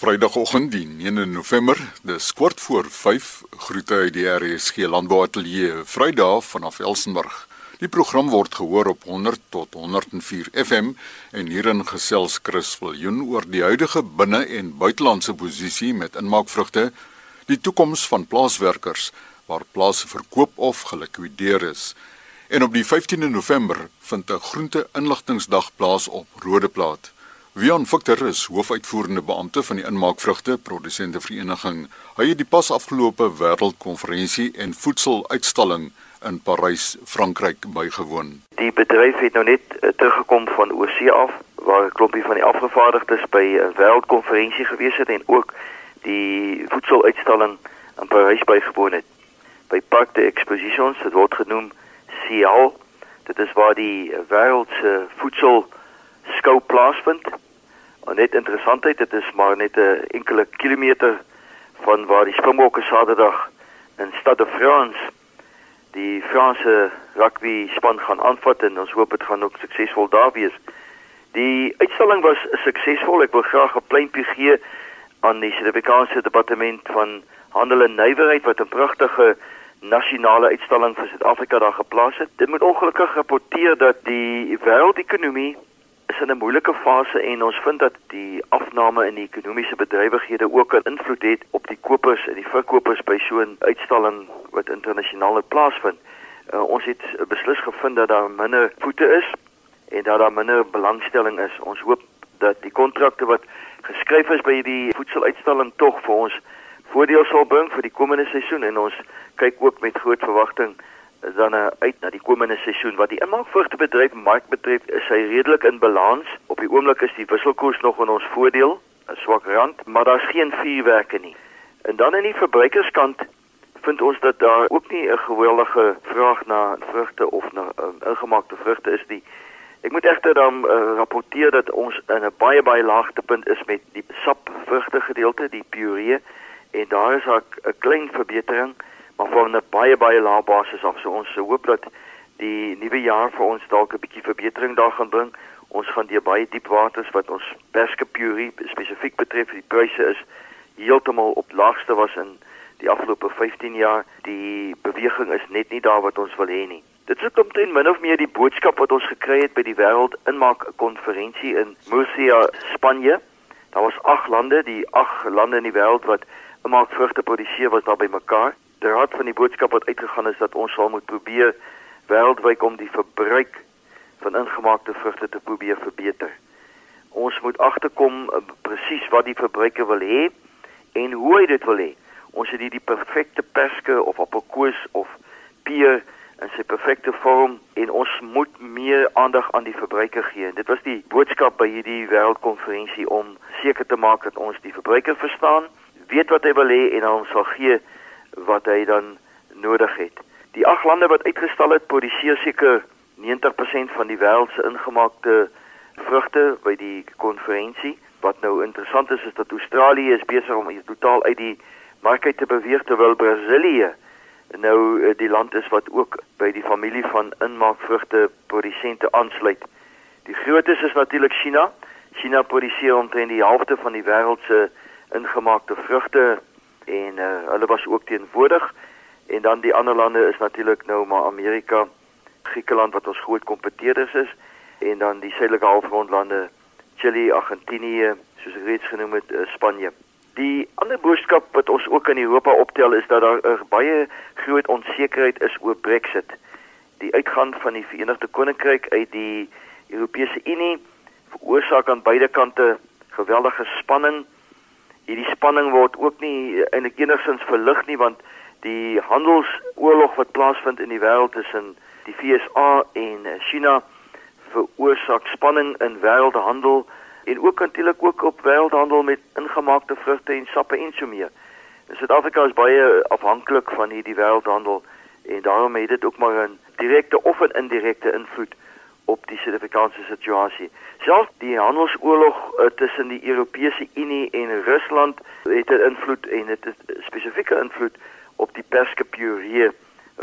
Vrydagoggend die 9 November, dis kwart voor 5, groete uit die RSG Landbouateljee Vrydag vanaf Elsenburg. Die program word gehoor op 100 tot 104 FM en hierin gesels Chris Viljoen oor die huidige binne- en buitelandse posisie met inmaakvrugte, die toekoms van plaaswerkers waar plase verkoop of gelikwideer is. En op die 15de November vind 'n groente-inligtingsdag plaas op Rodeplaat. Wian Victor is hoofuitvoerende beampte van die Inmaakvrugte Produsente Vereniging. Hy het die pas afgelope wêreldkonferensie en voedseluitstalling in Parys, Frankryk bygewoon. Die bedryf het nou net uh, teruggekom van Oosie af waar 'n klompie van die afgevaardigdes by 'n wêreldkonferensie gewees het en ook die voedseluitstalling in Parys bygewoon het. By Parc des Expositions, dit word genoem CIAL. Dit is waar die wêreld se voedsel skou plaasvind. Net interessantheid, dit is maar net 'n enkele kilometer van waar die Springbokke Saterdag in Stade de France die Franse rugby span gaan aanvat en ons hoop dit gaan ook suksesvol daar wees. Die uitstalling was suksesvol. Ek wil graag 'n pleintjie gee aan die Suid-Afrikaanse Departement van Handel en Nywerheid wat 'n pragtige nasionale uitstalling vir Suid-Afrika daar geplaas het. Dit moet ongelukkig rapporteer dat die wêreldekonomie is in 'n moeilike fase en ons vind dat die afname in die ekonomiese bedrywighede ook 'n invloed het op die kopers en die verkopers by so 'n uitstalling wat internasionaal plaasvind. Uh, ons het beslis gevind dat daar minder voete is en dat daar minder belangstelling is. Ons hoop dat die kontrakte wat geskryf is by die voedseluitstalling tog vir ons voordeel sal bring vir die komende seisoen en ons kyk ook met groot verwagting dan uh, uit na die komende seisoen. Wat die inmaakvrugtebedryf mark betref is hy redelik in balans. Op die oomblik is die wisselkoers nog in ons voordeel. 'n swak rand maar daar's geen vuurwerke nie. En dan aan die verbruikerskant vind ons dat daar ook nie 'n geweldige vraag na vrugte of na uh, ingemaakte vrugte is nie. Ek moet egter dan uh, rapporteer dat ons in 'n baie baie laagtepunt is met die sapvrugte gedeelte die puree en daar is 'n klein verbetering maar van 'n baie baie lae basis af. So ons hoop dat die nuwe jaar vir ons dalk 'n bietjie verbetering daar gaan bring. Ons gaan deur baie diep waters wat ons perske puree spesifiek betref. Die pryse is heeltemal op laagste was in die afgelope 15 jaar. Die beweging is net nie daar wat ons wil hê nie. Dit ook omtrent min of meer die boodskap wat ons gekry het by die wêreld inmaak konferensie in Murcia, Spanje. Daar was 8 lande, die 8 lande in die wêreld wat inmaak vrugte produseer was daar by mekaar die raad van die boodskap wat uitgegaan is dat ons sal moet probeer wêreldwyd om die verbruik van ingemaakte vrugte te probeer verbeter. Ons moet agterkom uh, presies wat die verbruiker wil hê en hoe hy dit wil hê. Ons het hier die perfekte perske of appelkoos of peer in sy perfekte vorm en ons moet meer aandag aan die verbruiker gee. Dit was die boodskap by hierdie wêreldkonferensie om seker te maak dat ons die verbruiker verstaan, weet wat hy wil hê en dan sal gee wat hy dan nodig het. Die ag lande wat uitgestal het, produseer seker 90% van die wêreld se ingemaakte vrugte by die konferensie. Wat nou interessant is is dat Australië is besig om totaal uit die mark uit te beweeg terwyl Brasilië nou eh, die land is wat ook by die familie van inmaakvrugte produsente aansluit. Die grootes is natuurlik China. China produseer omtrent die helfte van die wêreld se ingemaakte vrugte en uh, hulle was ook teenwoordig en dan die ander lande is natuurlik nou maar Amerika, Griekeland wat ons groot kompetiteurs is en dan die suidelike halfrondlande Chili, Argentinië, soos ek reeds genoem het, uh, Spanje. Die ander boodskap wat ons ook in Europa optel is dat daar 'n baie groot onsekerheid is oor Brexit. Die uitgang van die Verenigde Koninkryk uit die Europese Unie veroorsaak aan beide kante geweldige spanning hierdie spanning word ook nie eintlik enigsins verlig nie want die handelsoorlog wat plaasvind in die wêreld tussen die VSA en China veroorsaak spanning in wêreldhandel en ook natuurlik ook op wêreldhandel met ingemaakte vrugte en sappe en so meer. Suid-Afrika is baie afhanklik van hierdie wêreldhandel en daarom het dit ook maar 'n direkte of 'n indirekte invloed op die Suid-Afrikaanse situasie. Selfs die handelsoorlog uh, tussen die Europese Unie en Rusland het 'n invloed en dit het spesifieke invloed op die perskepuree uh,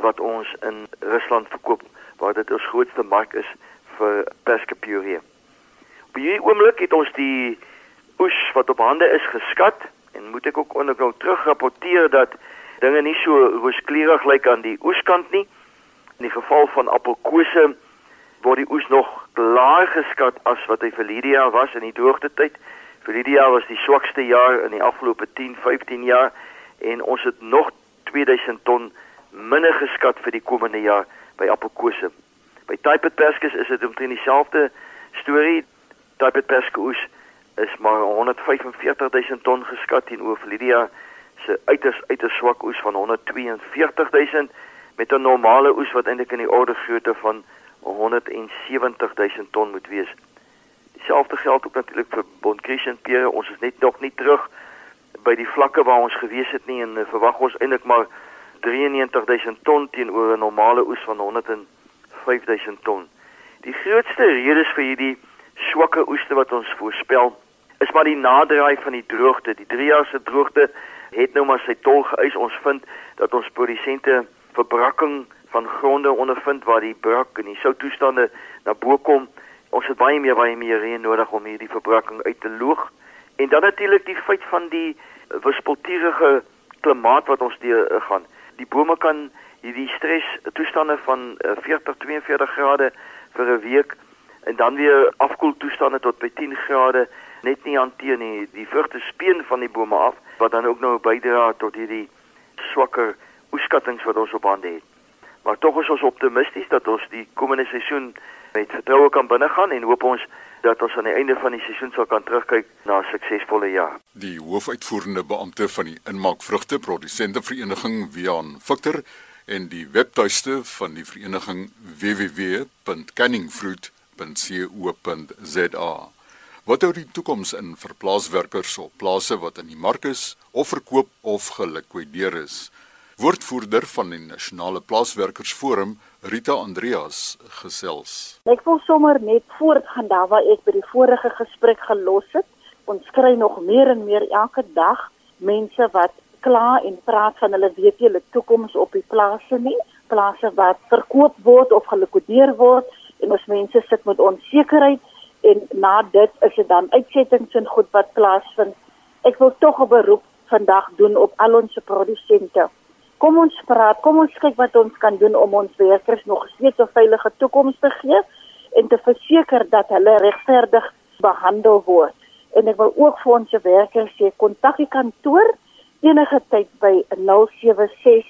wat ons in Rusland verkoop waar dit ons grootste mark is vir perskepuree. Op hierdie oomblik het ons die oes wat op hande is geskat en moet ek ook ondergou terugrapporteer dat dinge nie so rooskleurig lyk aan die oeskant nie. In die geval van appelkose word die oes nog laer geskat as wat hy vir Lydia was in die droogte tyd. Vir Lydia was die swakste jaar in die afgelope 10, 15 jaar en ons het nog 2000 ton minder geskat vir die komende jaar by appelkose. By Typet Perskes is dit omtrent dieselfde storie. Typet Perskoes is maar 145000 ton geskat teenoor Lydia se uiters uiters swak oes van 142000 met 'n normale oes wat eintlik in die orde grootte van 170000 ton moet wees. Dieselfde geld ook natuurlik vir Bonchristen pere. Ons is net nog nie terug by die vlakke waar ons gewees het nie en uh, verwag ons eintlik maar 93000 ton teenoor 'n normale oes van 105000 ton. Die grootste redes vir hierdie swakke oeste wat ons voorspel is maar die naderdraai van die droogte. Die 3 jaar se droogte het nou maar sy tol geëis. Ons vind dat ons produsente verbrakking van gronde ondervind waar die brak en die souttoestande na bo kom. Ons het baie meer baie meer reën nodig om hierdie verbrakking uit te loog. En dan natuurlik die feit van die wispelturige klimaat wat ons deur uh, gaan. Die bome kan hierdie stres toestande van uh, 40 42 grade vir 'n week en dan weer afkoel toestande tot by 10 grade net nie hanteer nie. Die vrugte speen van die bome af wat dan ook nou bydra tot hierdie swakker oeskattinge wat ons op hande het. Maar tog is ons optimisties dat ons die komende seisoen met vertroue kan binnegaan en hoop ons dat ons aan die einde van die seisoen sal kan terugkyk na 'n suksesvolle jaar. Die hoofuitvoerende beampte van die Inmaakvrugte Produsente Vereniging, Wian Victor, en die webtuiste van die vereniging www.canningfruit.co.za. Wat hou die toekoms in vir plaaswerkers op plase wat in die mark is of verkoop of gelikwideer is? Woordvoerder van die Nasionale Plaaswerkersforum, Rita Andreas, gesels. Ek wil sommer net voortgaan daar waar ek by die vorige gesprek gelos het. Ons kry nog meer en meer elke dag mense wat kla en praat van hulle weet hulle toekoms op die plase nie, plase wat verkoop word of gelikwideer word en ons mense sit met onsekerheid en na dit is dit dan uitsettings en goed wat plaasvind. Ek wil tog 'n beroep vandag doen op al ons produsente kom ons praat, kom ons kyk wat ons kan doen om ons werkers nog 'n veilige toekoms te gee en te verseker dat hulle regverdig behandel word. En ek wil ook vir ons werkers sê kontak die kantoor enige tyd by 076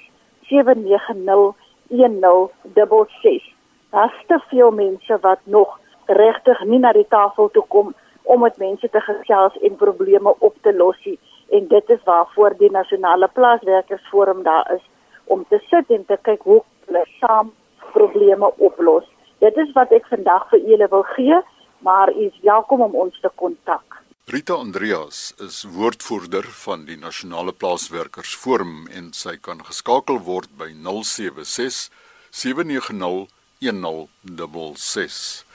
790 1066. Daar's te veel mense wat nog regtig nie na die tafel toe kom om met mense te gesels en probleme op te los nie en dit is waarvoor die nasionale plaaswerkersforum daar is om te sit en te kyk hoe hulle saam probleme oplos. Dit is wat ek vandag vir julle wil gee, maar u is welkom om ons te kontak. Rita Andreas is woordvoerder van die nasionale plaaswerkersforum en sy kan geskakel word by 076 790 1066.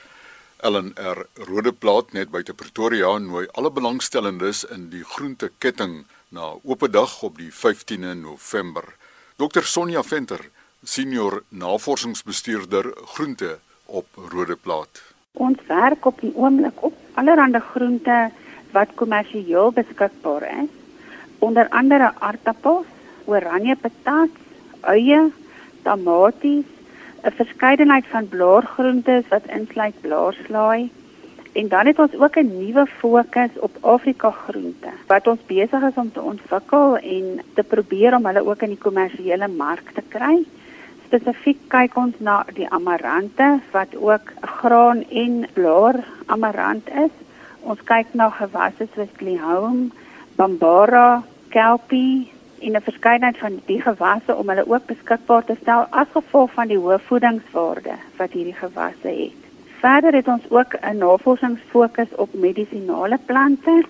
Ellen R Rodeplaat net buite Pretoria nooi alle belangstellendes in die groenteketting na oop dag op die 15de November. Dr Sonja Venter, senior navorsingsbestuurder groente op Rodeplaat. Ons werk op die oomblik op allerlei groente wat kommersieel beskikbaar is, onder andere aartappels, oranje patat, eie, tamaties, 'n verskeidenheid van blaargroentes wat insluit blaarslaai en dan het ons ook 'n nuwe fokus op Afrika groente wat ons besig is om te ontwikkel en te probeer om hulle ook in die kommersiële mark te kry. Spesifiek kyk ons na die amarante wat ook graan en blaar amarant is. Ons kyk na gewasse soos Glihoum, Bambara, Kelpie, en 'n verskeidenheid van die gewasse om hulle ook beskikbaar te stel as gevolg van die hoë voedingswaarde wat hierdie gewasse het. Verder het ons ook 'n navorsingsfokus op medisinale plante.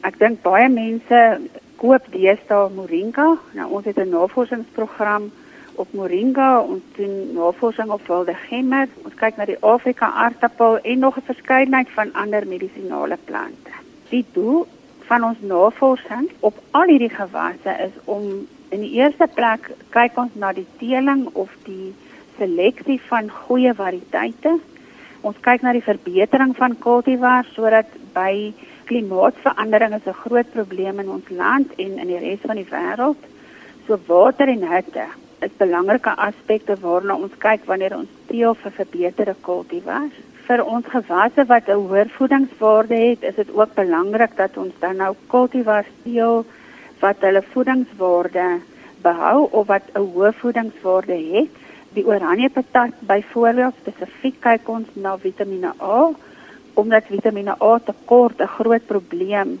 Ek dink baie mense koop deesdae moringa. Nou ons het 'n navorsingsprogram op moringa ons doen navorsing op wilde gemmer. Ons kyk na die Afrika aartappel en nog 'n verskeidenheid van ander medisinale plante. Die doel van ons navorsing op al hierdie gewasse is om in die eerste plek kyk ons na die teeling of die seleksie van goeie variëteite. Ons kyk na die verbetering van kultivars sodat by Klimaatsverandering is 'n groot probleem in ons land en in die res van die wêreld. So water en hitte is belangrike aspekte waarna ons kyk wanneer ons teel vir verbeterde kultivars. Vir ons gewasse wat 'n hoër voedingswaarde het, is dit ook belangrik dat ons dan nou kultivars teel wat hulle voedingswaarde behou of wat 'n hoë voedingswaarde het. Die oranje patat byvoorbeeld spesifiek kyk ons na Vitamiene A omdat Vitamiene A tekort 'n groot probleem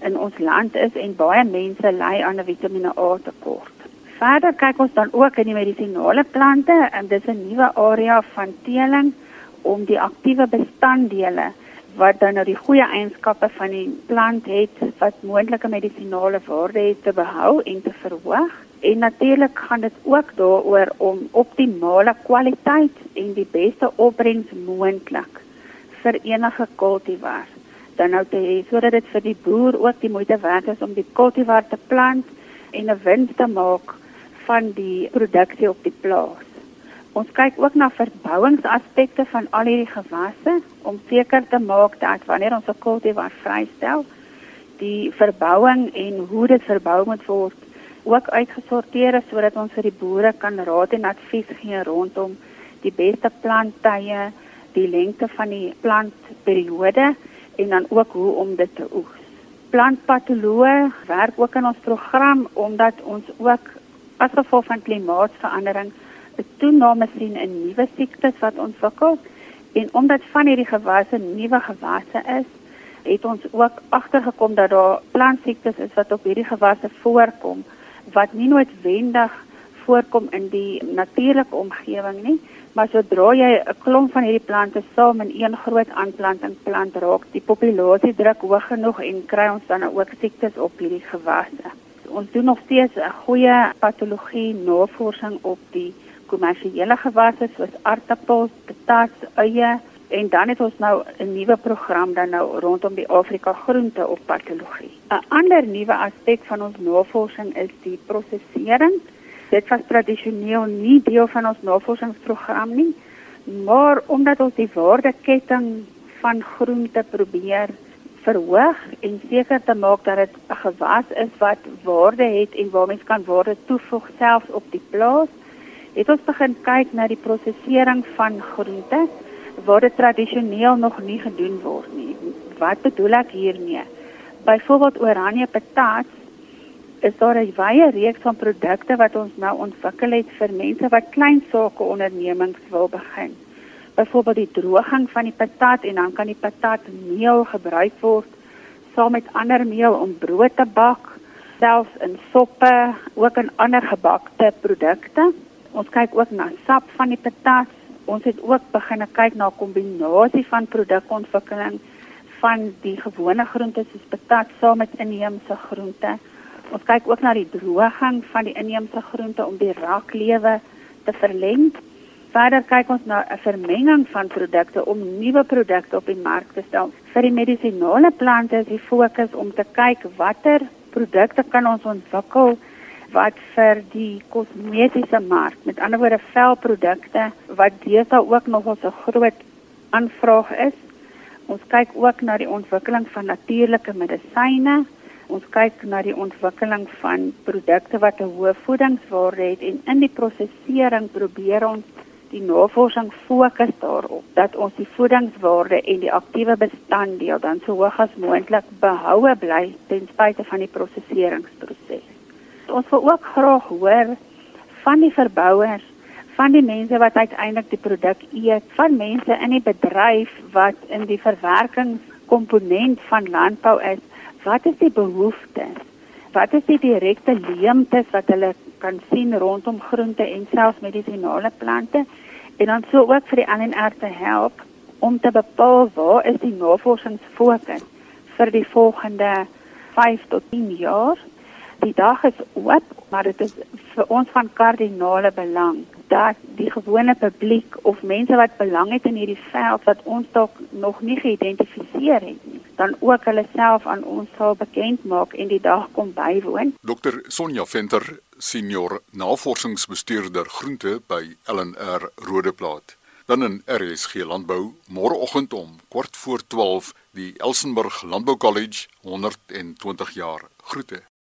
in ons land is en baie mense ly aan 'n Vitamiene A tekort. Verder kyk ons dan ook in die medisinale plante en dis 'n nuwe area van teeling om die aktiewe bestanddele wat dan nou die goeie eienskappe van die plant het wat moontlike medisinale waarde het te behou en te verhoog. En natuurlik gaan dit ook daaroor om optimale kwaliteit en die beste opbrengs moontlik vir enige kultivar dan nou te hê sodat dit vir die boer ook die moeite werd is om die kultivar te plant en 'n wins te maak van die produksie op die plaas. Ons kyk ook na verbouingsaspekte van al hierdie gewasse om seker te maak dat wanneer ons 'n kultivar vrystel, die verbouing en hoe dit verbou moet word ook uitgesorteer is sodat ons vir die boere kan raad en advies gee rondom die beste planttye, die lengte van die plantperiode en dan ook hoe om dit te oes. Plantpatoloë werk ook in ons program omdat ons ook as gevolg van klimaatsverandering 'n toename sien in nuwe siektes wat ontwikkel en omdat van hierdie gewasse nuwe gewasse is, het ons ook agtergekom dat daar plantsiektes is wat op hierdie gewasse voorkom wat nie noodwendig voorkom in die natuurlike omgewing nie, maar sodra jy 'n klomp van hierdie plante saam in een groot aanplanting plant raak, die populasie druk hoog genoeg en kry ons dan ook siektes op hierdie gewasse. Ons doen nog steeds 'n goeie patologie navorsing op die kommersiële gewasse soos aartappels, patatas, eie en dan het ons nou 'n nuwe program dan nou rondom die Afrika groente op patologie. 'n Ander nuwe aspek van ons navorsing is die prosesering. Dit was tradisioneel nie deel van ons navorsingsprogram nie, maar omdat ons die waardeketting van groente probeer verhoog en seker te maak dat dit 'n gewas is wat waarde het en waar mens kan waarde toevoeg selfs op die plaas, het ons begin kyk na die prosesering van groente waar dit tradisioneel nog nie gedoen word nie. Wat bedoel ek hiermee? Byvoorbeeld oranje patat is daar 'n wye reeks van produkte wat ons nou ontwikkel het vir mense wat klein sake ondernemings wil begin. Byvoorbeeld die droging van die patat en dan kan die patatmeel gebruik word saam met ander meel om brood te bak, selfs in soppe, ook in ander gebakte produkte. Ons kyk ook na sap van die patat ons het ook begin kyk na 'n kombinasie van produkontwikkeling van die gewone groente soos patat saam met inheemse groente. Ons kyk ook na die droging van die inheemse groente om die raklewe te verleng. Verder kyk ons na 'n vermenging van produkte om nuwe produkte op die mark te stel. Vir die medisinale plante is die fokus om te kyk watter produkte kan ons ontwikkel wat vir die kosmetiese mark, met ander woorde velprodukte wat deesdae ook nog ons 'n groot aanvraag is. Ons kyk ook na die ontwikkeling van natuurlike medisyne. Ons kyk na die ontwikkeling van produkte wat 'n hoë voedingswaarde het en in die prosesering probeer ons die navorsing fokus daarop dat ons die voedingswaarde en die aktiewe bestanddeel dan so hoog as moontlik behoue bly ten spyte van die proseseringsproses ons wil ook graag hoor van die verbouers, van die mense wat uiteindelik die produk eet, van mense in die bedryf wat in die verwerkingskomponent van landbou is. Wat is die behoeftes? Wat is die direkte leemtes wat hulle kan sien rondom groente en selfs medisinale plante? En dan sou ook vir die ANR te help om te bepaal waar is die navorsingsfokus vir die volgende 5 tot 10 jaar die dag is oop, maar dit is vir ons van kardinale belang dat die gewone publiek of mense wat belang het in hierdie veld wat ons dalk nog nie geïdentifiseer het nie, dan ook hulle self aan ons sal bekend maak en die dag kom bywoon. Dr Sonja Venter, senior navorsingsbestuurder groente by LNR Rodeplaat. Dan in RSG Landbou môreoggend om kort voor 12 Die Elsenburg Landbou College 120 jaar. Groete.